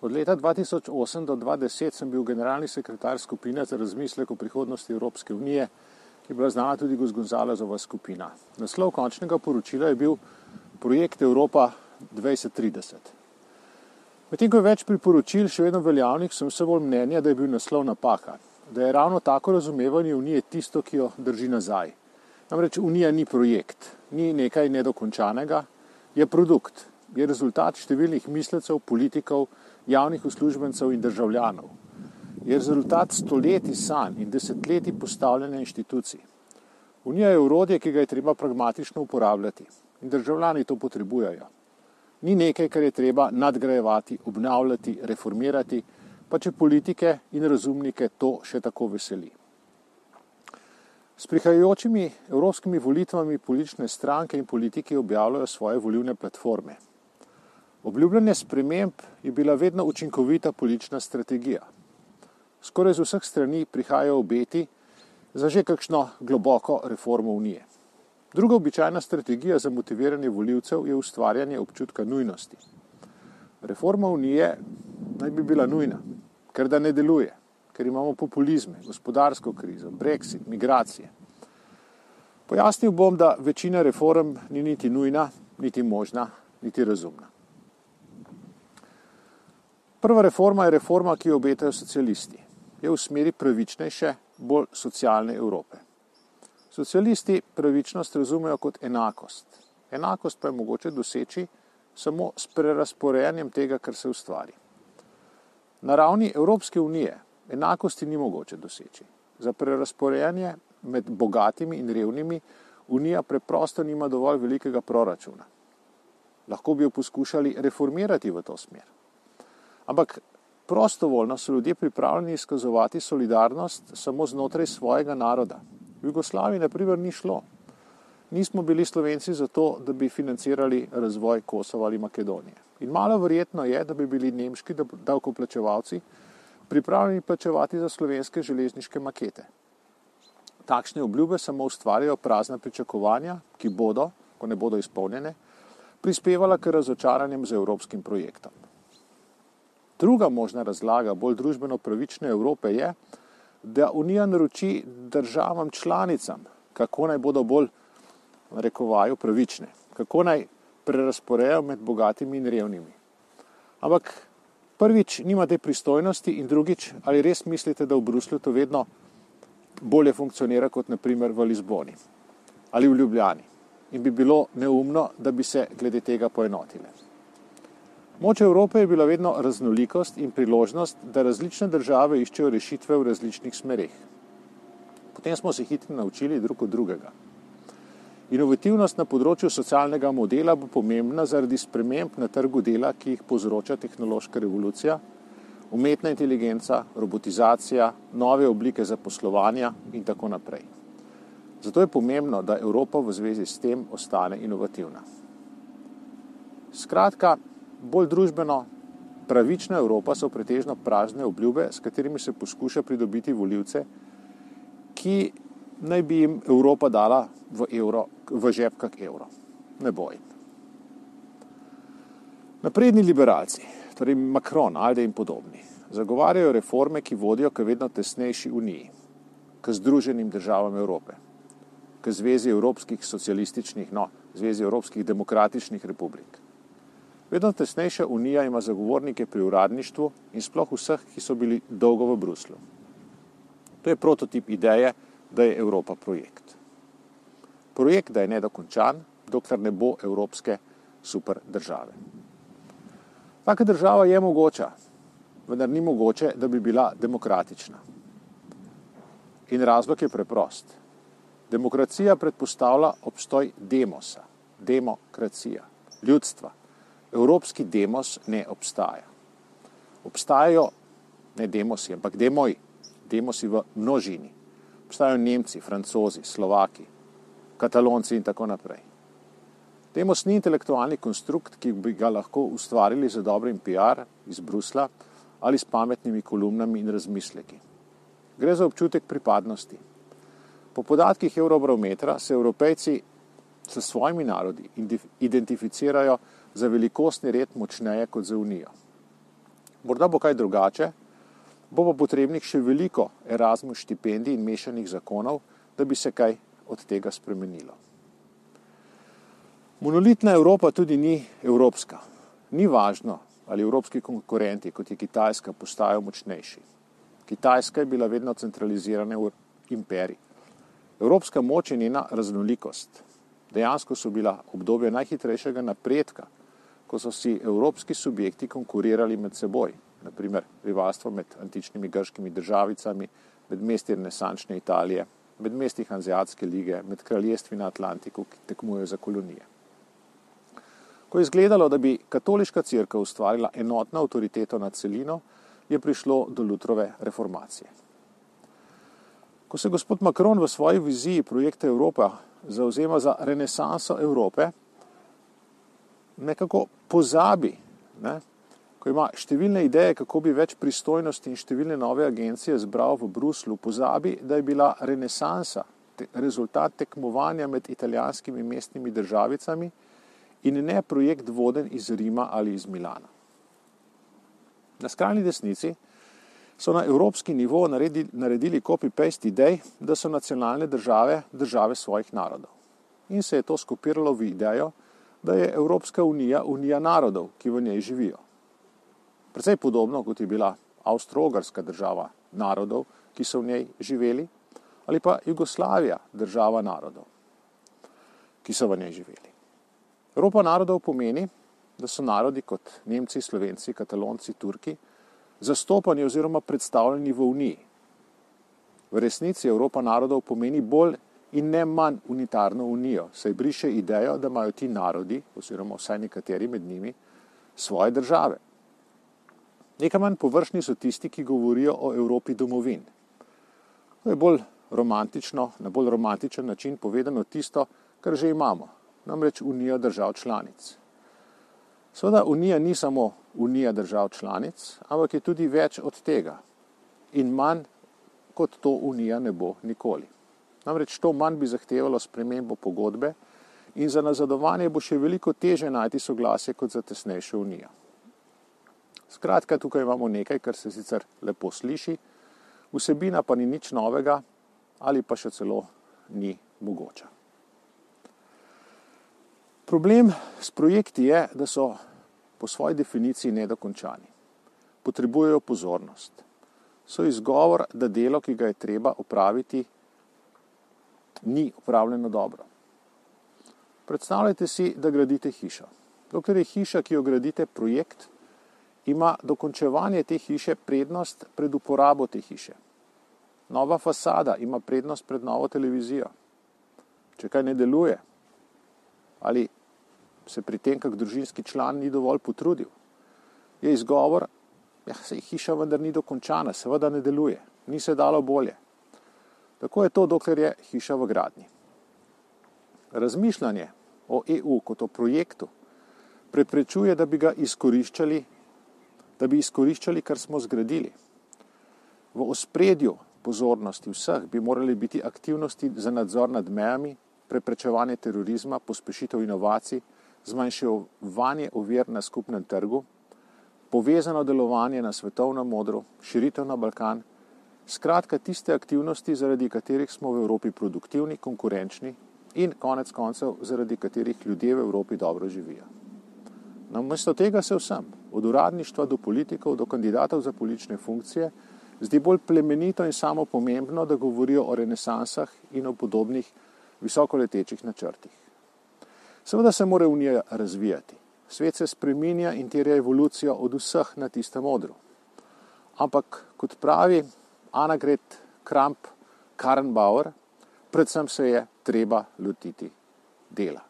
Od leta 2008 do 2010 sem bil generalni sekretar skupine za razmislek o prihodnosti Evropske unije, ki je bila znana tudi kot Gonzalezova skupina. Naslov končnega poročila je bil Projekt Evropa 2030. Medtem ko je več priporočil še vedno veljavnih, sem vse bolj mnenja, da je bil naslov napaka, da je ravno tako razumevanje unije tisto, ki jo drži nazaj. Namreč unija ni projekt, ni nekaj nedokončanega, je produkt, je rezultat številnih mislecev, politikov, javnih uslužbencev in državljanov. Je rezultat stoletij sanj in desetletij postavljanja inštitucij. Unija je urodje, ki ga je treba pragmatično uporabljati in državljani to potrebujejo. Ni nekaj, kar je treba nadgrajevati, obnavljati, reformirati, pa če politike in razumnike to še tako veseli. S prihajajočimi evropskimi volitvami politične stranke in politiki objavljajo svoje volivne platforme. Obljubljanje sprememb je bila vedno učinkovita politična strategija. Skoraj z vseh strani prihajajo obeti za že kakšno globoko reformo unije. Druga običajna strategija za motiviranje voljivcev je ustvarjanje občutka nujnosti. Reforma unije naj bi bila nujna, ker da ne deluje, ker imamo populizme, gospodarsko krizo, brexit, migracije. Pojasnil bom, da večina reform ni niti nujna, niti možna, niti razumna. Prva reforma je reforma, ki jo obetajo socialisti. Je v smeri pravičnejše, bolj socialne Evrope. Socialisti pravičnost razumejo kot enakost. Enakost pa je mogoče doseči samo s prerasporejanjem tega, kar se ustvari. Na ravni Evropske unije enakosti ni mogoče doseči. Za prerasporejanje med bogatimi in revnimi unija preprosto nima dovolj velikega proračuna. Lahko bi jo poskušali reformirati v to smer. Ampak prostovoljno so ljudje pripravljeni izkazovati solidarnost samo znotraj svojega naroda. V Jugoslaviji, na primer, ni šlo. Nismo bili slovenci zato, da bi financirali razvoj Kosova ali Makedonije. In malo verjetno je, da bi bili nemški davkoplačevalci pripravljeni plačevati za slovenske železniške makete. Takšne obljube samo ustvarjajo prazna pričakovanja, ki bodo, ko ne bodo izpolnjene, prispevala k razočaranjem z evropskim projektom. Druga možna razlaga bolj družbeno pravične Evrope je, da Unija naroči državam članicam, kako naj bodo bolj, rekovaju, pravične, kako naj prerasporejo med bogatimi in revnimi. Ampak prvič, nima te pristojnosti in drugič, ali res mislite, da v Bruslju to vedno bolje funkcionira kot naprimer v Lizboni ali v Ljubljani in bi bilo neumno, da bi se glede tega poenotile. Moč Evrope je bila vedno raznolikost in priložnost, da različne države iščejo rešitve v različnih smereh. Potem smo se hitro naučili drug od drugega. Inovativnost na področju socialnega modela bo pomembna zaradi sprememb na trgu dela, ki jih povzroča tehnološka revolucija, umetna inteligenca, robotizacija, nove oblike zaposlovanja in tako naprej. Zato je pomembno, da Evropa v zvezi s tem ostane inovativna. Skratka, bolj družbeno pravična Evropa so pretežno prazne obljube, s katerimi se poskuša pridobiti voljivce, ki naj bi jim Evropa dala v, evro, v žep kak evro. Ne bojim. Napredni liberalci, torej Macron, Alde in podobni, zagovarjajo reforme, ki vodijo k vedno tesnejši uniji, k združenim državam Evrope, k zvezi evropskih socialističnih, no, zvezi evropskih demokratičnih republik. Vedno tesnejša unija ima zagovornike pri uradništvu in sploh vseh, ki so bili dolgo v Bruslu. To je prototip ideje, da je Evropa projekt. Projekt, da je nedokončan, dokler ne bo evropske super države. Taka država je mogoča, vendar ni mogoče, da bi bila demokratična. In razlog je preprost. Demokracija predpostavlja obstoj demosa, demokracija, ljudstva. Evropski demos ne obstaja. Obstajajo ne demosi, ampak demoji, demosi v množini. Obstajajo Nemci, Francozi, Slovaki, Katalonci in tako naprej. Demos ni intelektualni konstrukt, ki bi ga lahko ustvarili za dobrim PR iz Brusla ali s pametnimi kolumnami in razmisleki. Gre za občutek pripadnosti. Po podatkih Eurobarometra se evropejci s svojimi narodi identificirajo za velikostni red močneje kot za Unijo. Morda bo kaj drugače, bo pa potrebnih še veliko Erasmus štipendij in mešanih zakonov, da bi se kaj od tega spremenilo. Monolitna Evropa tudi ni evropska. Ni važno, ali evropski konkurenti, kot je Kitajska, postajajo močnejši. Kitajska je bila vedno centralizirana v imperij. Evropska moč in njena raznolikost dejansko so bila obdobje najhitrejšega napredka, ko so si evropski subjekti konkurirali med seboj, naprimer rivalstvo med antičnimi grškimi državicami, med mesti renesančne Italije, med mesti Hanzeatske lige, med kraljestvi na Atlantiku, ki tekmujejo za kolonije. Ko je izgledalo, da bi katoliška crkva ustvarila enotno avtoriteto nad celino, je prišlo do Lutrove reformacije. Ko se gospod Macron v svoji viziji projekta Evropa zauzema za renesanso Evrope, nekako pozabi, ne, ko ima številne ideje, kako bi več pristojnosti in številne nove agencije zbral v Bruslu, pozabi, da je bila renesansa te, rezultat tekmovanja med italijanskimi mestnimi državicami in ne projekt voden iz Rima ali iz Milana. Na skrajni desnici so na evropski nivo naredili, naredili copy-paste idej, da so nacionalne države države svojih narodov. In se je to skopiralo v idejo, da je Evropska unija unija narodov, ki v njej živijo. Predvsej podobno, kot je bila Avstro-Ogarska država narodov, ki so v njej živeli, ali pa Jugoslavija država narodov, ki so v njej živeli. Evropa narodov pomeni, da so narodi kot Nemci, Slovenci, Katalonci, Turki zastopani oziroma predstavljeni v Uniji. V resnici Evropa narodov pomeni bolj in ne manj unitarno unijo, saj briše idejo, da imajo ti narodi, oziroma vsaj nekateri med njimi, svoje države. Nekaj manj površni so tisti, ki govorijo o Evropi domovin. To je bolj romantično, na bolj romantičen način povedano tisto, kar že imamo, namreč unijo držav članic. Seveda, unija ni samo unija držav članic, ampak je tudi več od tega in manj kot to unija ne bo nikoli. Namreč to manj bi zahtevalo spremembo pogodbe in za nazadovanje bo še veliko teže najti soglasje kot za tesnejšo unijo. Skratka, tukaj imamo nekaj, kar se sicer lepo sliši, vsebina pa ni nič novega ali pa še celo ni mogoča. Problem s projekti je, da so po svoji definiciji nedokončani. Potrebujejo pozornost. So izgovor, da delo, ki ga je treba opraviti, ni opravljeno dobro. Predstavljajte si, da gradite hišo. Dokler je hiša, ki jo gradite, projekt, ima dokončevanje te hiše prednost pred uporabo te hiše. Nova fasada ima prednost pred novo televizijo. Če kaj ne deluje, ali se pri tem, kak družinski član ni dovolj potrudil. Je izgovor, ja, se hiša vendar ni dokončana, seveda ne deluje, ni se dalo bolje. Tako je to, dokler je hiša v gradni. Razmišljanje o EU kot o projektu preprečuje, da bi ga izkoriščali, da bi izkoriščali, kar smo zgradili. V ospredju pozornosti vseh bi morali biti aktivnosti za nadzor nad mejami, preprečevanje terorizma, pospešitev inovacij, zmanjševanje ovir na skupnem trgu, povezano delovanje na svetovnem modru, širitev na Balkan, skratka tiste aktivnosti, zaradi katerih smo v Evropi produktivni, konkurenčni in konec koncev, zaradi katerih ljudje v Evropi dobro živijo. Namesto tega se vsem, od uradništva do politikov, do kandidatov za politične funkcije, zdi bolj plemenito in samo pomembno, da govorijo o renesansah in o podobnih visokoletečih načrtih. Seveda se mora Unija razvijati. Svet se spreminja in terja evolucijo od vseh na tistem modru. Ampak, kot pravi Anagret Kramp Karnbauer, predvsem se je treba lotiti dela.